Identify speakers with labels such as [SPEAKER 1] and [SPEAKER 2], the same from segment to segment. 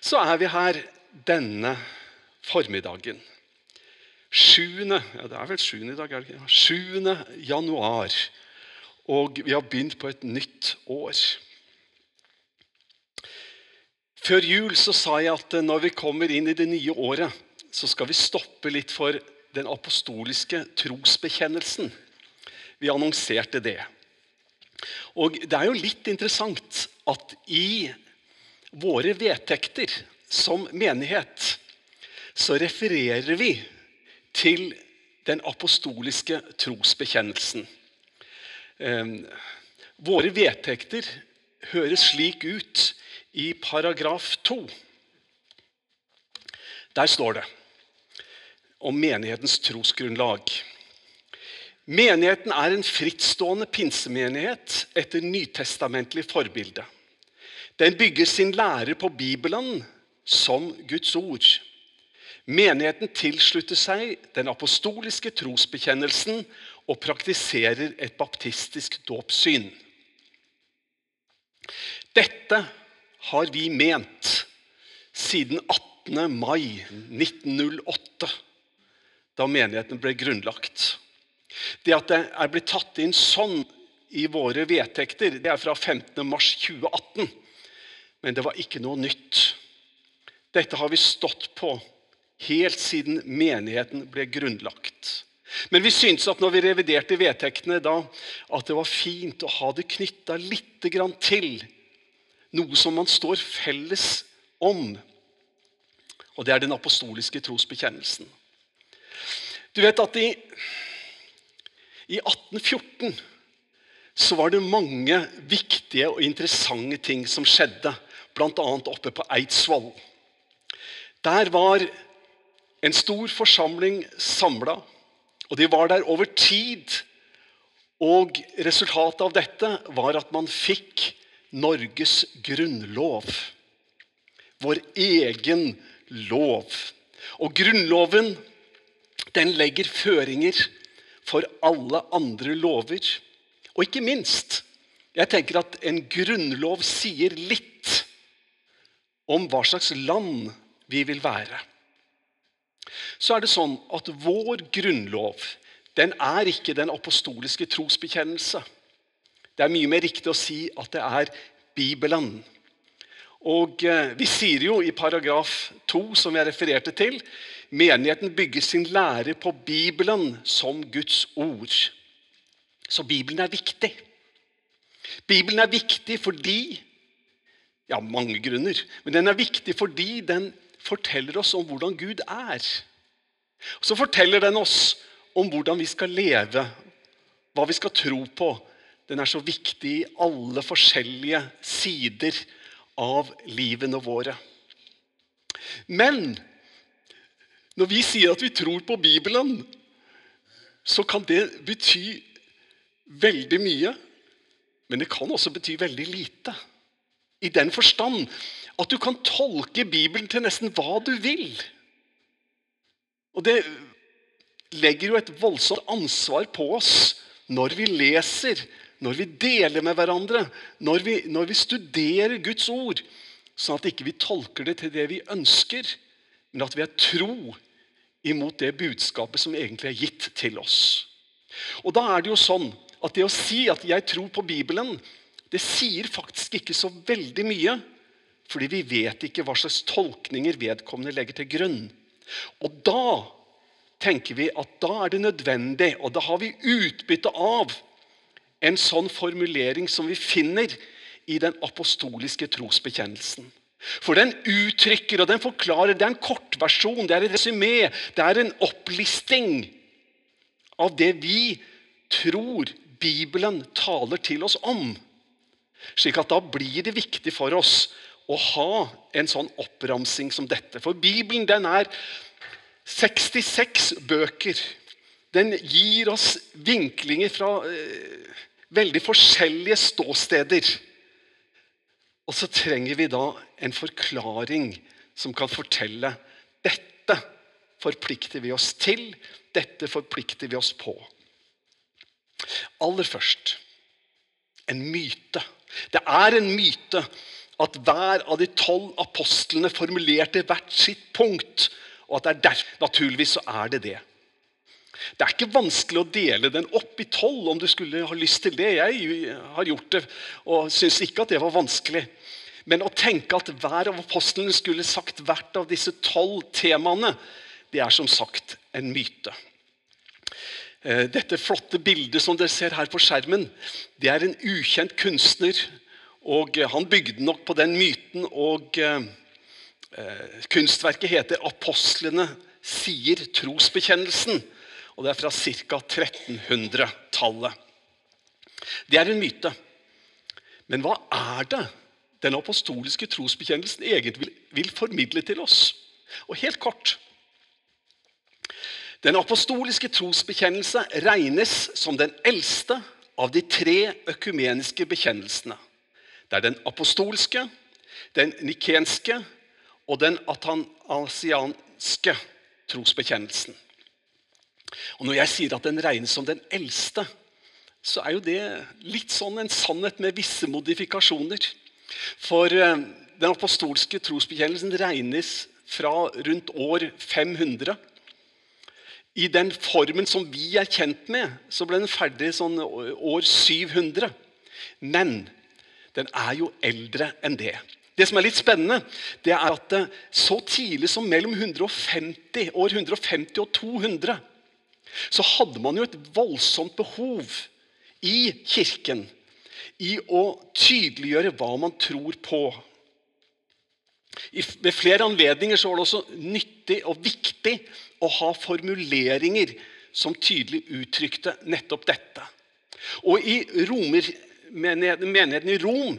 [SPEAKER 1] så er vi her denne formiddagen. 7. Ja, det er vel 7. i dag, er det ikke? 7. januar. Og vi har begynt på et nytt år. Før jul så sa jeg at når vi kommer inn i det nye året, så skal vi stoppe litt for den apostoliske trosbekjennelsen. Vi annonserte det. Og det er jo litt interessant at i våre vedtekter som menighet så refererer vi til den apostoliske trosbekjennelsen. Eh, våre vedtekter høres slik ut i paragraf 2. Der står det om menighetens trosgrunnlag. Menigheten er en frittstående pinsemenighet etter nytestamentlig forbilde. Den bygger sin lære på Bibelen som Guds ord. Menigheten tilslutter seg den apostoliske trosbekjennelsen og praktiserer et baptistisk dåpssyn. Dette har vi ment siden 18. mai 1908, da menigheten ble grunnlagt. Det at det er blitt tatt inn sånn i våre vedtekter, det er fra 15. mars 2018. Men det var ikke noe nytt. Dette har vi stått på helt siden menigheten ble grunnlagt. Men vi syntes at når vi reviderte vedtektene da, at det var fint å ha det knytta litt til noe som man står felles om. Og det er den apostoliske trosbekjennelsen. Du vet at i, i 1814 så var det mange viktige og interessante ting som skjedde bl.a. oppe på Eidsvoll. Der var en stor forsamling samla, og de var der over tid. Og resultatet av dette var at man fikk Norges grunnlov. Vår egen lov. Og Grunnloven den legger føringer for alle andre lover. Og ikke minst jeg tenker at en grunnlov sier litt om hva slags land vi vil være. Så er det sånn at vår grunnlov den er ikke den apostoliske trosbekjennelse. Det er mye mer riktig å si at det er Bibelen. Og eh, Vi sier jo i paragraf 2, som jeg refererte til, menigheten bygger sin lære på Bibelen som Guds ord. Så Bibelen er viktig. Bibelen er viktig fordi ja, mange grunner. Men den er viktig fordi den forteller oss om hvordan Gud er. Og så forteller den oss om hvordan vi skal leve, hva vi skal tro på. Den er så viktig i alle forskjellige sider av livene våre. Men når vi sier at vi tror på Bibelen, så kan det bety veldig mye. Men det kan også bety veldig lite. I den forstand at du kan tolke Bibelen til nesten hva du vil. Og det legger jo et voldsomt ansvar på oss når vi leser, når vi deler med hverandre, når vi, når vi studerer Guds ord, sånn at ikke vi ikke tolker det til det vi ønsker, men at vi er tro imot det budskapet som egentlig er gitt til oss. Og da er det jo sånn at det å si at 'jeg tror på Bibelen', det sier faktisk ikke så veldig mye, fordi vi vet ikke hva slags tolkninger vedkommende legger til grunn. Og da tenker vi at da er det nødvendig, og da har vi utbytte av en sånn formulering som vi finner i den apostoliske trosbekjennelsen. For den uttrykker og den forklarer. Det er en kortversjon, det er et resymé, det er en opplisting av det vi tror Bibelen taler til oss om. Slik at da blir det viktig for oss å ha en sånn oppramsing som dette. For Bibelen den er 66 bøker. Den gir oss vinklinger fra eh, veldig forskjellige ståsteder. Og så trenger vi da en forklaring som kan fortelle dette forplikter vi oss til, dette forplikter vi oss på. Aller først en myte. Det er en myte at hver av de tolv apostlene formulerte hvert sitt punkt. Og at det er der, Naturligvis så er det det. Det er ikke vanskelig å dele den opp i tolv om du skulle ha lyst til det. Jeg har gjort det og syns ikke at det var vanskelig. Men å tenke at hver av apostlene skulle sagt hvert av disse tolv temaene, det er som sagt en myte. Eh, dette flotte bildet som dere ser her på skjermen, det er en ukjent kunstner. og eh, Han bygde nok på den myten, og eh, kunstverket heter 'Apostlene sier trosbekjennelsen'. og Det er fra ca. 1300-tallet. Det er en myte. Men hva er det den apostoliske trosbekjennelsen egentlig vil formidle til oss? Og helt kort den apostoliske trosbekjennelse regnes som den eldste av de tre økumeniske bekjennelsene. Det er den apostolske, den nikenske og den atanasianske trosbekjennelsen. Og Når jeg sier at den regnes som den eldste, så er jo det litt sånn en sannhet med visse modifikasjoner. For eh, den apostolske trosbekjennelsen regnes fra rundt år 500 i den formen som vi er kjent med, så ble den ferdig sånn år 700. Men den er jo eldre enn det. Det som er litt spennende, det er at så tidlig som mellom 150, år 150 og 200 så hadde man jo et voldsomt behov i kirken i å tydeliggjøre hva man tror på. Ved flere anledninger så var det også nyttig og viktig å ha formuleringer som tydelig uttrykte nettopp dette. Og i romer, menigheten i Rom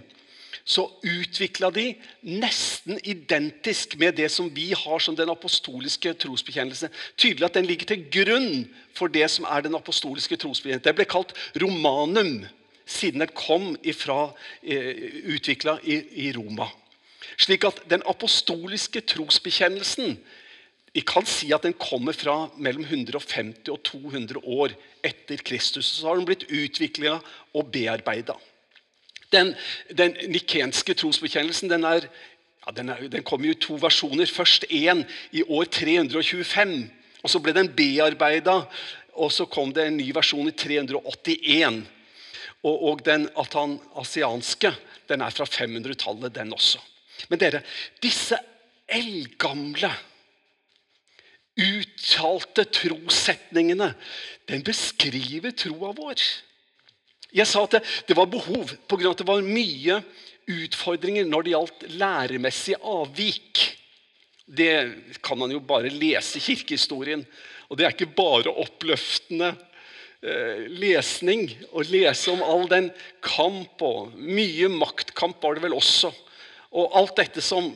[SPEAKER 1] så utvikla de nesten identisk med det som vi har som den apostoliske trosbekjennelse. Tydelig at den ligger til grunn for det som er den apostoliske trosbekjennelse. Det ble kalt romanum siden den kom eh, utvikla i Roma. Slik at den apostoliske trosbekjennelsen vi kan si at den kommer fra mellom 150 og 200 år etter Kristus. Så har den blitt utvikla og bearbeida. Den, den nikenske trosbekjennelsen den, er, ja, den, er, den kom i to versjoner. Først én i år 325. og Så ble den bearbeida, og så kom det en ny versjon i 381. Og, og den atanasianske den er fra 500-tallet, den også. Men dere, disse eldgamle uttalte trossetningene, den beskriver troa vår. Jeg sa at det, var behov pga. at det var mye utfordringer når det gjaldt læremessig avvik. Det kan man jo bare lese i kirkehistorien. Og det er ikke bare oppløftende eh, lesning å lese om all den kamp og mye maktkamp var det vel også. Og alt dette som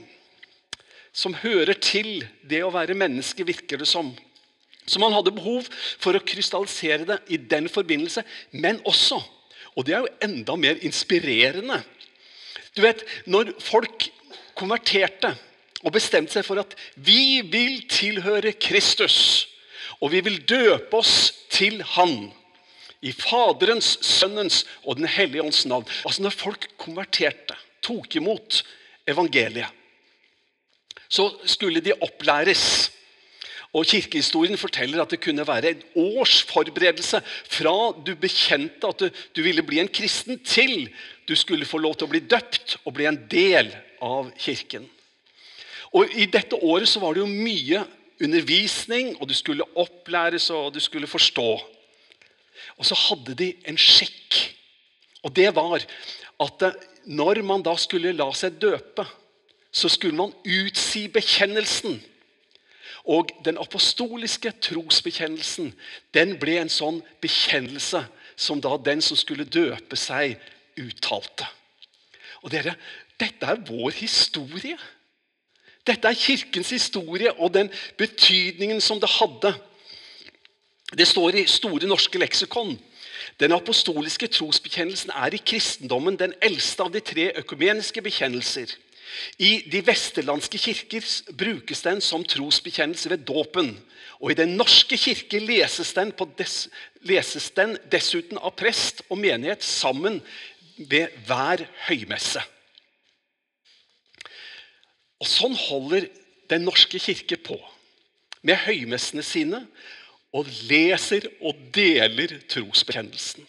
[SPEAKER 1] som hører til det å være menneske, virker det som. Så man hadde behov for å krystallisere det i den forbindelse, men også Og det er jo enda mer inspirerende. Du vet, Når folk konverterte og bestemte seg for at vi vil tilhøre Kristus, og vi vil døpe oss til Han i Faderens, Sønnens og Den hellige ånds navn. Altså Når folk konverterte, tok imot evangeliet, så skulle de opplæres. Og Kirkehistorien forteller at det kunne være en års forberedelse fra du bekjente at du, du, ville bli en kristen, til du skulle få lov til å bli døpt og bli en del av kirken. Og I dette året så var det jo mye undervisning, og du skulle opplæres og du skulle forstå. Og så hadde de en skikk. Og det var at når man da skulle la seg døpe så skulle man utsi bekjennelsen. Og den apostoliske trosbekjennelsen den ble en sånn bekjennelse som da den som skulle døpe seg, uttalte. Og dere, Dette er vår historie. Dette er Kirkens historie og den betydningen som det hadde. Det står i Store norske leksikon. Den apostoliske trosbekjennelsen er i kristendommen den eldste av de tre økumeniske bekjennelser. I de vesterlandske kirker brukes den som trosbekjennelse ved dåpen. Og i Den norske kirke leses den, des, leses den dessuten av prest og menighet sammen ved hver høymesse. Og sånn holder Den norske kirke på med høymessene sine og leser og deler trosbekjennelsen.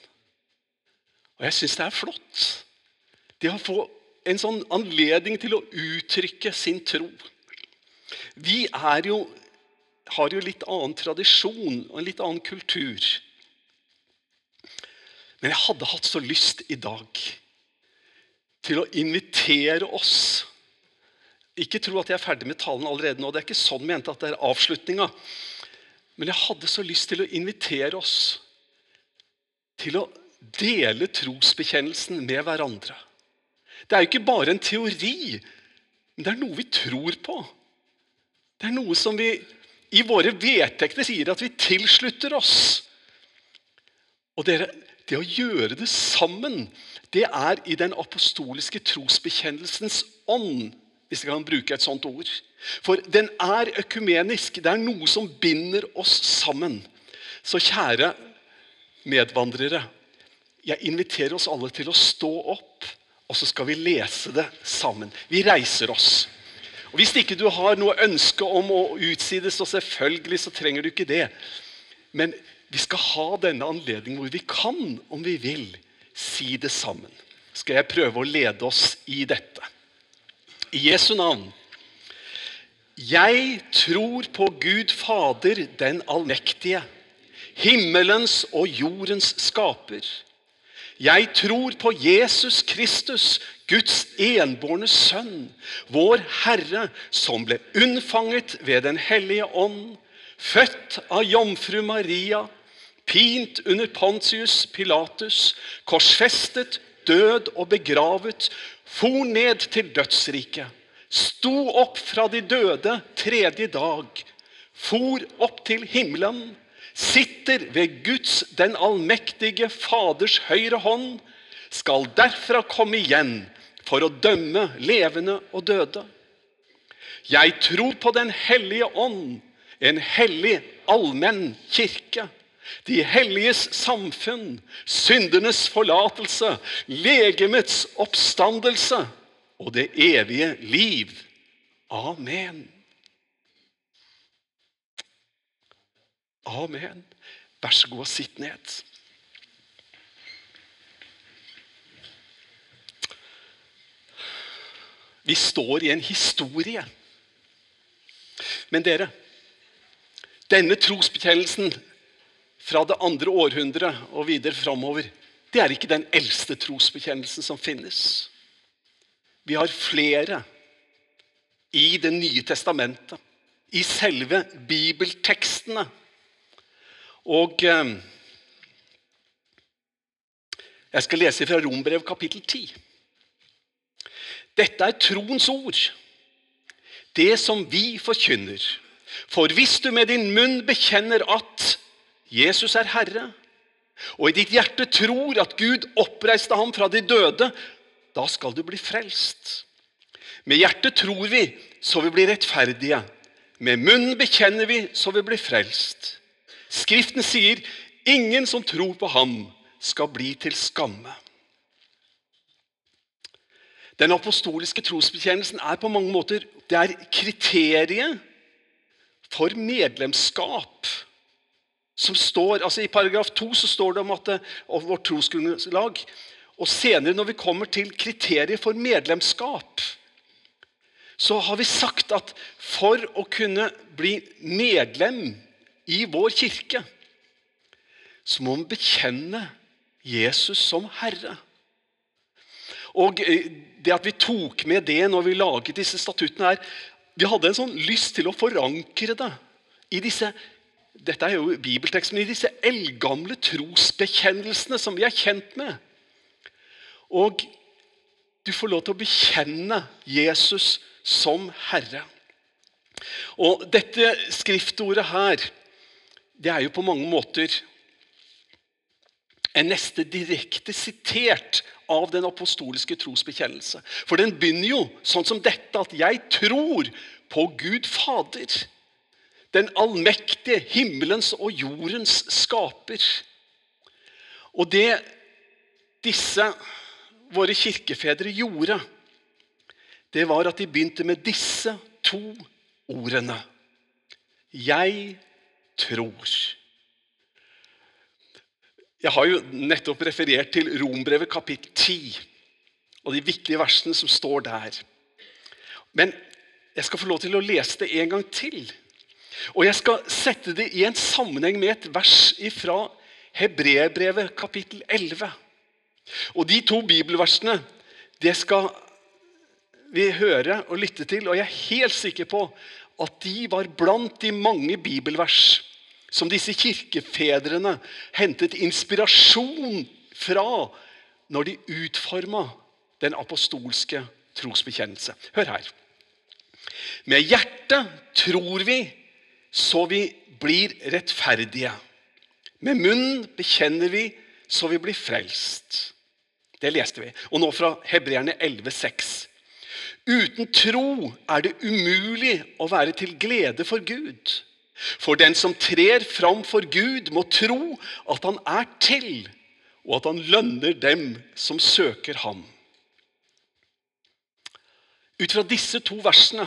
[SPEAKER 1] Og jeg syns det er flott. Det å få en sånn anledning til å uttrykke sin tro. Vi jo, har jo litt annen tradisjon og en litt annen kultur. Men jeg hadde hatt så lyst i dag til å invitere oss Ikke tro at jeg er ferdig med talen allerede nå. Det er ikke sånn ment at det er avslutninga. Men jeg hadde så lyst til å invitere oss til å dele trosbekjennelsen med hverandre. Det er jo ikke bare en teori, men det er noe vi tror på. Det er noe som vi i våre vedtekter sier at vi tilslutter oss. Og dere, det å gjøre det sammen, det er i den apostoliske trosbekjennelsens ånd, hvis jeg kan bruke et sånt ord. For den er økumenisk. Det er noe som binder oss sammen. Så kjære medvandrere, jeg inviterer oss alle til å stå opp, og så skal vi lese det sammen. Vi reiser oss. Og Hvis ikke du har noe ønske om å utsides, så selvfølgelig så trenger du ikke det. Men vi skal ha denne anledningen hvor vi kan, om vi vil, si det sammen. Skal jeg prøve å lede oss i dette. I Jesu navn. Jeg tror på Gud Fader, den allmektige, himmelens og jordens skaper. Jeg tror på Jesus Kristus, Guds enbårne sønn, vår Herre, som ble unnfanget ved Den hellige ånd, født av jomfru Maria, pint under Pontius Pilatus, korsfestet, død og begravet, for ned til dødsriket, sto opp fra de døde tredje dag, for opp til himmelen, sitter ved Guds den allmektige Faders høyre hånd, skal derfra komme igjen for å dømme levende og døde. Jeg tror på Den hellige ånd, en hellig allmenn kirke de helliges samfunn, syndenes forlatelse, legemets oppstandelse og det evige liv. Amen. Amen. Vær så god og sitt ned. Vi står i en historie. Men dere, denne trosbekjennelsen fra det andre århundret og videre framover, det er ikke den eldste trosbekjennelsen som finnes. Vi har flere i Det nye testamentet, i selve bibeltekstene. Og eh, jeg skal lese fra Rombrev kapittel 10. Dette er troens ord, det som vi forkynner. For hvis du med din munn bekjenner at Jesus er Herre, og i ditt hjerte tror at Gud oppreiste ham fra de døde, da skal du bli frelst. Med hjertet tror vi, så vi blir rettferdige. Med munnen bekjenner vi, så vi blir frelst. Skriften sier, 'Ingen som tror på ham, skal bli til skamme'. Den apostoliske trosbekjennelsen er på mange måter det er kriteriet for medlemskap som står, altså I paragraf 2 så står det om at, om vårt trosgrunnlag. Og senere, når vi kommer til kriterier for medlemskap, så har vi sagt at for å kunne bli medlem i vår kirke, så må vi bekjenne Jesus som Herre. Og eh, det at vi tok med det når vi laget disse statuttene, her, vi hadde en sånn lyst til å forankre det i disse dette er jo bibelteksten, men i disse eldgamle trosbekjennelsene som vi er kjent med. Og du får lov til å bekjenne Jesus som Herre. Og dette skriftordet her, det er jo på mange måter en neste direkte sitert av den apostoliske trosbekjennelse. For den begynner jo sånn som dette, at 'jeg tror på Gud Fader' den allmektige himmelens og jordens skaper. Og det disse våre kirkefedre gjorde, det var at de begynte med disse to ordene. Jeg tror. Jeg har jo nettopp referert til Rombrevet kapittel 10 og de viktige versene som står der. Men jeg skal få lov til å lese det en gang til. Og jeg skal sette det i en sammenheng med et vers fra Hebreerbrevet kapittel 11. Og de to bibelversene det skal vi høre og lytte til, og jeg er helt sikker på at de var blant de mange bibelvers som disse kirkefedrene hentet inspirasjon fra når de utforma den apostolske trosbekjennelse. Hør her. Med hjertet tror vi så vi blir rettferdige. Med munnen bekjenner vi så vi blir frelst. Det leste vi. Og nå fra Hebreerne 11,6. Uten tro er det umulig å være til glede for Gud. For den som trer fram for Gud, må tro at han er til, og at han lønner dem som søker ham. Ut fra disse to versene,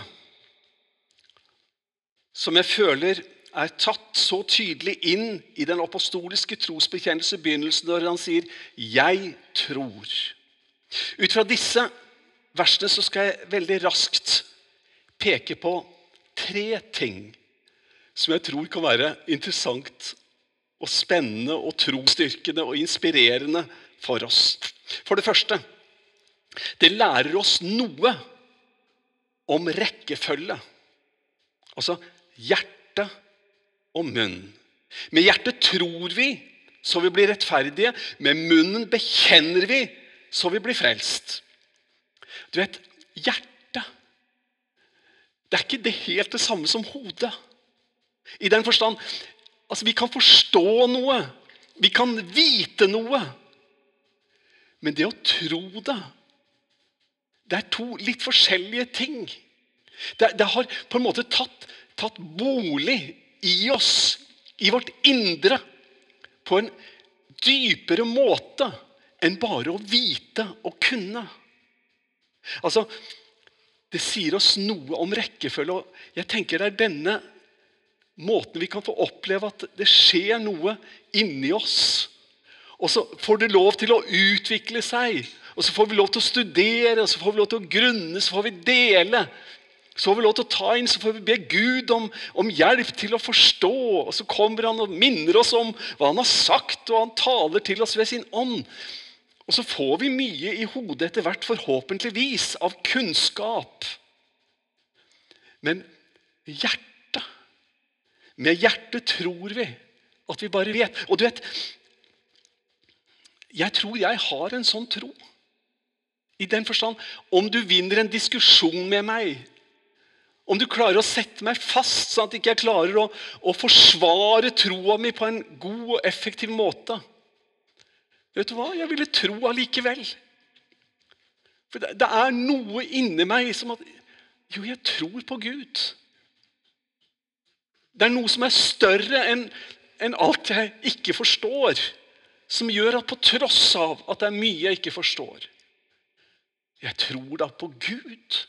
[SPEAKER 1] som jeg føler er tatt så tydelig inn i den apostoliske trosbekjennelse i begynnelsen når han sier 'Jeg tror'. Ut fra disse versene så skal jeg veldig raskt peke på tre ting som jeg tror kan være interessant og spennende og trosstyrkende og inspirerende for oss. For det første det lærer oss noe om rekkefølge. Altså hjerte og munn. Med hjertet tror vi så vi blir rettferdige. Med munnen bekjenner vi så vi blir frelst. Du vet, hjertet Det er ikke det helt det samme som hodet. I den forstand altså Vi kan forstå noe. Vi kan vite noe. Men det å tro det, det er to litt forskjellige ting. Det, det har på en måte tatt, tatt bolig i oss, i vårt indre, på en dypere måte enn bare å vite og kunne. Altså, Det sier oss noe om rekkefølge. og jeg tenker Det er denne måten vi kan få oppleve at det skjer noe inni oss. Og så får det lov til å utvikle seg. Og så får vi lov til å studere, og så får vi lov til å grunne, så får vi dele. Så får vi lov til å ta inn, så får vi be Gud om, om hjelp til å forstå. Og så kommer han og minner oss om hva han har sagt, og han taler til oss ved sin ånd. Og så får vi mye i hodet etter hvert, forhåpentligvis, av kunnskap. Men hjertet med hjertet tror vi at vi bare vet. Og du vet Jeg tror jeg har en sånn tro. I den forstand om du vinner en diskusjon med meg, om du klarer å sette meg fast sånn at jeg ikke klarer å, å forsvare troa mi på en god og effektiv måte Vet du hva? Jeg ville tro allikevel. For det, det er noe inni meg som at Jo, jeg tror på Gud. Det er noe som er større enn en alt jeg ikke forstår, som gjør at på tross av at det er mye jeg ikke forstår Jeg tror da på Gud.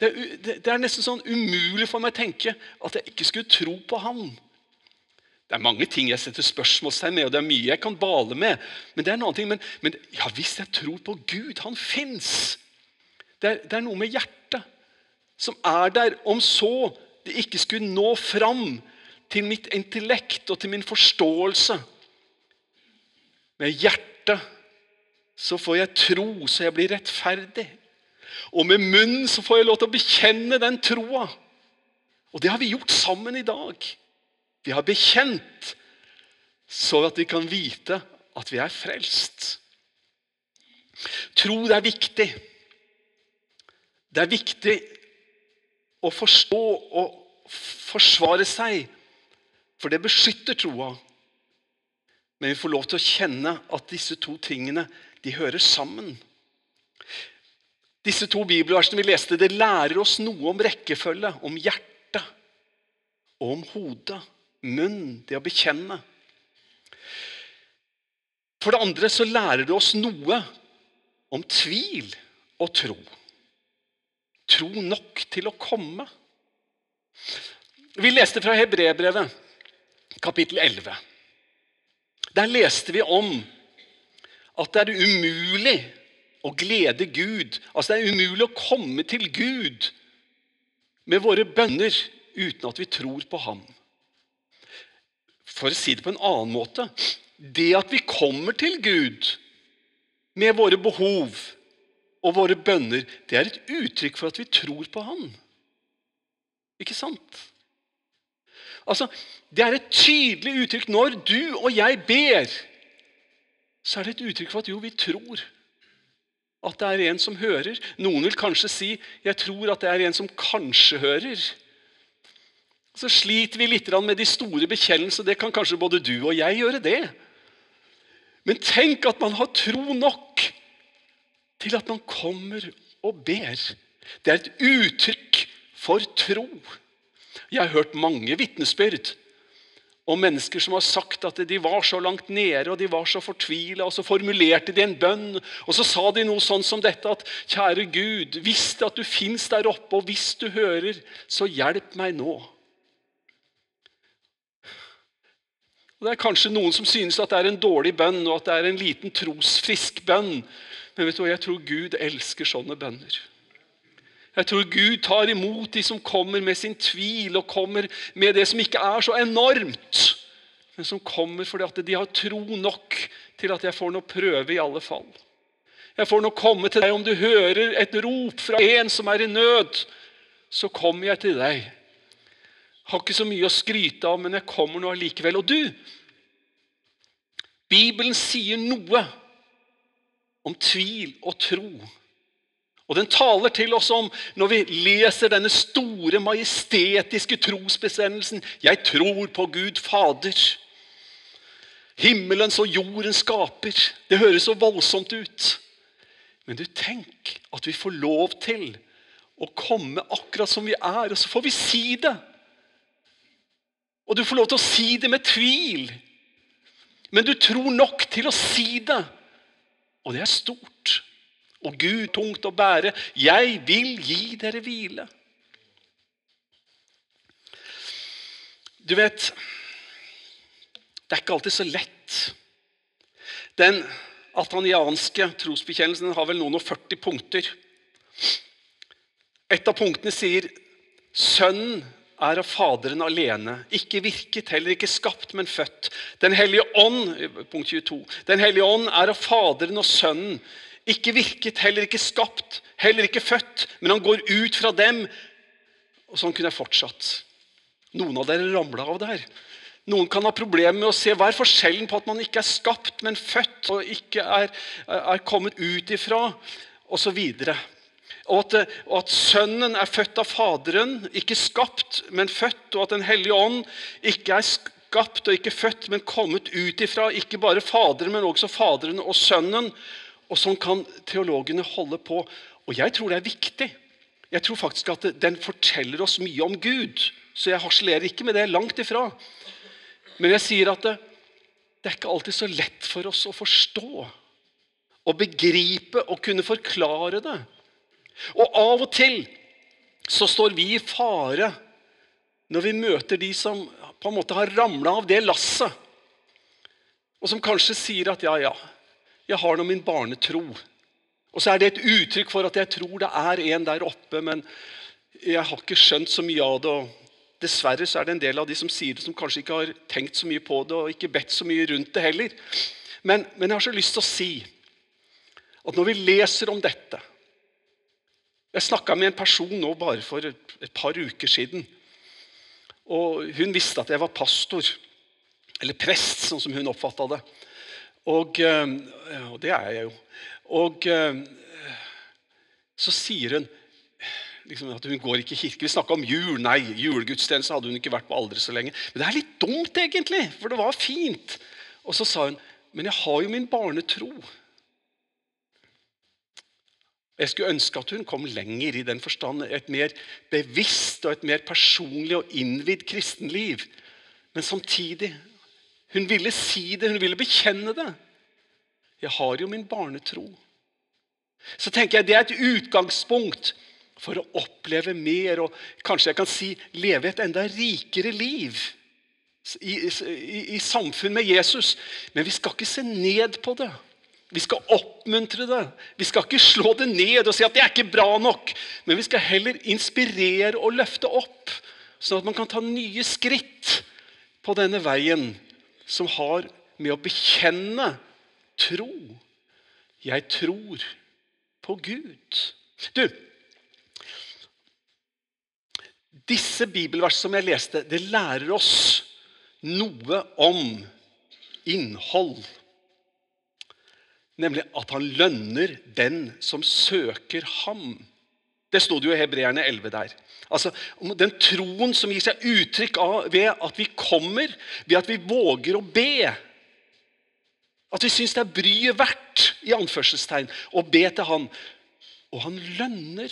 [SPEAKER 1] Det er, det er, nesten sånn umulig for meg å tenke at jeg ikke skulle tro på Han. Det er mange ting jeg setter spørsmålstegn med, og det er mye jeg kan bale med. Men det er en annen ting, men, men ja, hvis jeg tror på Gud Han fins. Det, det, er noe med hjertet som er der. Om så det ikke skulle nå fram til mitt intellekt og til min forståelse. Med hjertet så får jeg tro, så jeg blir rettferdig. Og med munnen så får jeg lov til å bekjenne den troa. Og det har vi gjort sammen i dag. Vi har bekjent så at vi kan vite at vi er frelst. Tro det er viktig. Det er viktig å forstå og forsvare seg. For det beskytter troa. Men vi får lov til å kjenne at disse to tingene de hører sammen. Disse to bibelversene vi leste, det lærer oss noe om rekkefølge, om hjertet og om hodet, munn, det å bekjenne. For det andre så lærer det oss noe om tvil og tro. Tro nok til å komme. Vi leste fra Hebrebrevet, kapittel 11. Der leste vi om at det er umulig å glede Gud. Altså Det er umulig å komme til Gud med våre bønner uten at vi tror på Ham. For å si det på en annen måte Det at vi kommer til Gud med våre behov og våre bønner, det er et uttrykk for at vi tror på Han. Ikke sant? Altså, Det er et tydelig uttrykk. Når du og jeg ber, så er det et uttrykk for at jo, vi tror at det er en som hører. Noen vil kanskje si jeg tror at det er en som kanskje hører. Så sliter vi litt med de store bekjennelsene. Det kan kanskje både du og jeg gjøre. det. Men tenk at man har tro nok til at man kommer og ber. Det er et uttrykk for tro. Jeg har hørt mange vitnesbyrd om mennesker som har sagt at de var så langt nede og de var så fortvila. Så formulerte de en bønn, og så sa de noe sånn som dette at Kjære Gud, hvis du fins der oppe, og hvis du hører, så hjelp meg nå. Og Det er kanskje noen som synes at det er en dårlig bønn, og at det er en liten trosfrisk bønn. Men vet du hva, jeg tror Gud elsker sånne bønner. Jeg tror Gud tar imot de som kommer med sin tvil og kommer med det som ikke er så enormt, men som kommer fordi at de har tro nok til at jeg får noe prøve i alle fall. Jeg får nå komme til deg om du hører et rop fra en som er i nød. Så kommer jeg til deg har ikke så mye å skryte av, men jeg kommer nå allikevel. Og du, Bibelen sier noe om tvil og tro. Og den taler til oss om, når vi leser denne store, majestetiske trosbestemmelsen Jeg tror på Gud Fader. Himmelens og jordens skaper. Det høres så voldsomt ut. Men du, tenk at vi får lov til å komme akkurat som vi er, og så får vi si det. Og du får lov til å si det med tvil. Men du tror nok til å si det. Og det er stort. Og Gud tungt å bære. Jeg vil gi dere hvile. Du vet Det er ikke alltid så lett. Den atanianske trosbekjennelsen har vel noen og 40 punkter. Et av punktene sier Sønnen er av Faderen alene. Ikke virket, heller ikke skapt, men født. Den hellige ånd punkt 22, Den hellige ånd er av Faderen og Sønnen. Ikke virket, heller ikke skapt, heller ikke født, men han går ut fra dem. Og sånn kunne jeg fortsatt. Noen av dere ramla av der. Noen kan ha problemer med å se hva er forskjellen på at man ikke er skapt, men født, og ikke er, er kommet ut ifra, osv. Og at, og at, Sønnen er født av Faderen, ikke skapt, men født. Og at Den hellige ånd ikke er skapt og ikke født, men kommet ut ifra ikke bare Faderen, men også Faderen og Sønnen. Og sånn kan teologene holde på. Og jeg tror det er viktig. Jeg tror faktisk at Den forteller oss mye om Gud. Så jeg harselerer ikke med det. Langt ifra. Men jeg sier at det, det er ikke alltid så lett for oss å forstå. Å begripe og kunne forklare det. Og av og til så står vi i fare når vi møter de som på en måte har ramla av det lasset, og som kanskje sier at ja, ja, jeg har nå min barnetro. Og så er det et uttrykk for at jeg tror det er en der oppe, men jeg har ikke skjønt så mye av det. og Dessverre så er det en del av de som sier det, som kanskje ikke har tenkt så mye på det og ikke bedt så mye rundt det heller. Men, men jeg har så lyst til å si at når vi leser om dette, jeg snakka med en person nå bare for et par uker siden. Og Hun visste at jeg var pastor, eller prest, sånn som hun oppfatta det. Og, eh, og, det er jeg jo. Og eh, så sier hun liksom, at hun går ikke i kirke. Vi snakka om jul. Nei, julegudstjeneste hadde hun ikke vært på aldri så lenge. Men det er litt dumt, egentlig, for det var fint. Og så sa hun men jeg har jo min barnetro. Jeg skulle ønske at hun kom lenger i den forstand. Et mer bevisst og et mer personlig og innvidd kristenliv. Men samtidig Hun ville si det, hun ville bekjenne det. Jeg har jo min barnetro. Så tenker jeg Det er et utgangspunkt for å oppleve mer og kanskje jeg kan si leve et enda rikere liv i, i, i samfunn med Jesus. Men vi skal ikke se ned på det. Vi skal oppmuntre det. Vi skal ikke slå det ned og si at det er ikke bra nok. Men vi skal heller inspirere og løfte opp, sånn at man kan ta nye skritt på denne veien som har med å bekjenne tro. Jeg tror på Gud. Du, disse bibelversene som jeg leste, det lærer oss noe om innhold. Nemlig at han lønner den som søker ham. Det sto det jo i Hebreerne 11 der. Altså, Den troen som gir seg uttrykk av ved at vi kommer, ved at vi våger å be. At vi syns det er bryet verdt i anførselstegn, å be til Han. Og han lønner.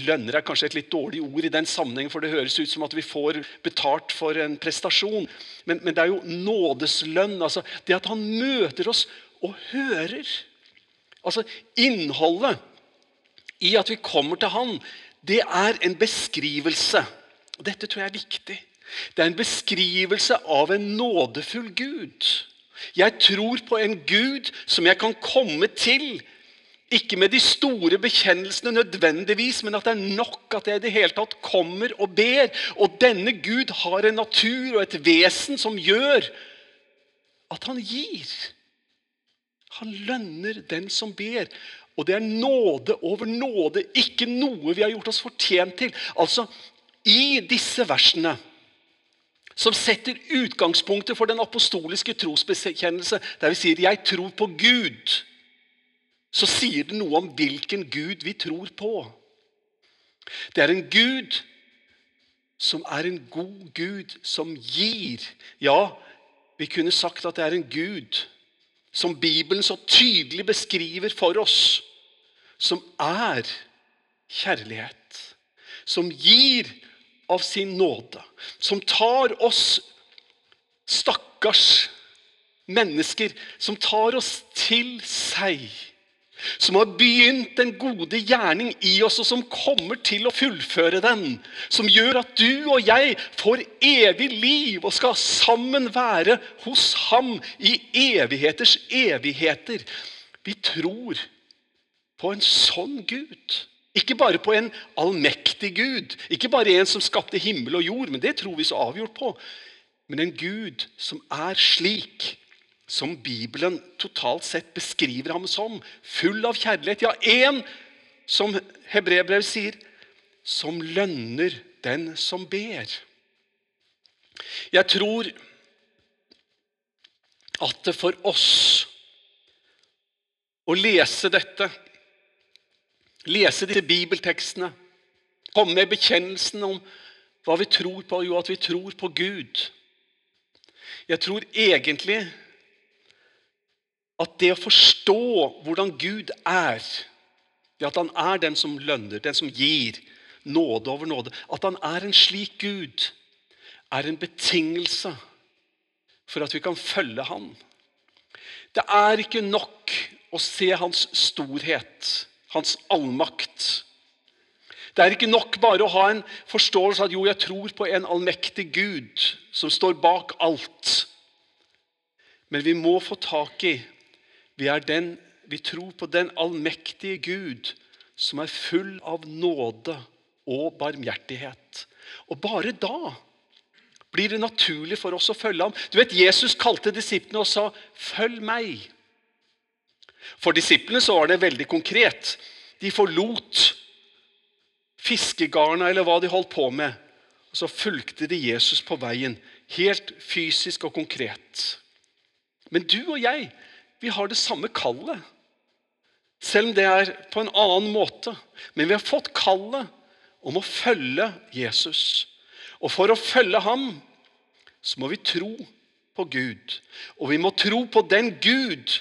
[SPEAKER 1] Lønner er kanskje et litt dårlig ord i den sammenheng, for det høres ut som at vi får betalt for en prestasjon. Men, men det er jo nådeslønn. altså Det at han møter oss og hører. Altså Innholdet i at vi kommer til Han, det er en beskrivelse. Dette tror jeg er viktig. Det er en beskrivelse av en nådefull Gud. Jeg tror på en Gud som jeg kan komme til. Ikke med de store bekjennelsene nødvendigvis, men at det er nok at jeg i det hele tatt kommer og ber. Og denne Gud har en natur og et vesen som gjør at han gir. Han lønner den som ber. Og det er nåde over nåde, ikke noe vi har gjort oss fortjent til. Altså, I disse versene som setter utgangspunktet for den apostoliske trosbekjennelse, der vi sier 'jeg tror på Gud', så sier det noe om hvilken Gud vi tror på. Det er en Gud som er en god Gud, som gir. Ja, vi kunne sagt at det er en Gud som Bibelen så tydelig beskriver for oss, som er kjærlighet. Som gir av sin nåde. Som tar oss stakkars mennesker, som tar oss til seg. Som har begynt den gode gjerning i oss, og som kommer til å fullføre den. Som gjør at du og jeg får evig liv og skal sammen være hos ham i evigheters evigheter. Vi tror på en sånn Gud. Ikke bare på en allmektig Gud, ikke bare en som skapte himmel og jord, men det tror vi så avgjort på. Men en Gud som er slik som Bibelen totalt sett beskriver ham som. Full av kjærlighet. Ja, én, som Hebrebrev sier, som lønner den som ber. Jeg tror at det for oss å lese dette, lese disse bibeltekstene, komme med bekjennelsen om hva vi tror på, jo at vi tror på Gud. Jeg tror egentlig at det å forstå hvordan Gud er, det at han er den som lønner, den som gir nåde over nåde At han er en slik Gud, er en betingelse for at vi kan følge han. Det er ikke nok å se hans storhet, hans allmakt. Det er ikke nok bare å ha en forståelse av at jo, jeg tror på en allmektig Gud som står bak alt. Men vi må få tak i vi, den, vi tror på den allmektige Gud som er full av nåde og barmhjertighet. Og bare da blir det naturlig for oss å følge ham. Du vet, Jesus kalte disiplene og sa 'følg meg'. For disiplene så var det veldig konkret. De forlot fiskegarna eller hva de holdt på med. Og så fulgte de Jesus på veien. Helt fysisk og konkret. Men du og jeg vi har det samme kallet. Selv om det er på en annen måte. Men vi har fått kallet om å følge Jesus. Og for å følge ham så må vi tro på Gud. Og vi må tro på den Gud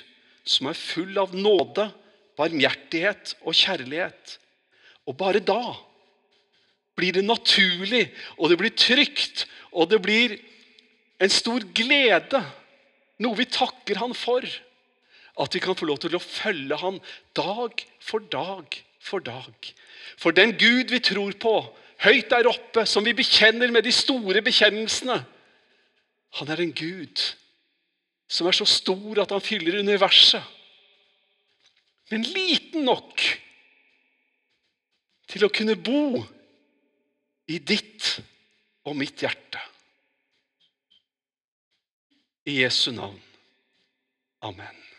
[SPEAKER 1] som er full av nåde, barmhjertighet og kjærlighet. Og bare da blir det naturlig, og det blir trygt, og det blir en stor glede. Noe vi takker Han for. At vi kan få lov til å følge han dag for dag for dag. For den Gud vi tror på, høyt der oppe, som vi bekjenner med de store bekjennelsene, han er en Gud som er så stor at han fyller universet. Men liten nok til å kunne bo i ditt og mitt hjerte. I Jesu navn. Amen.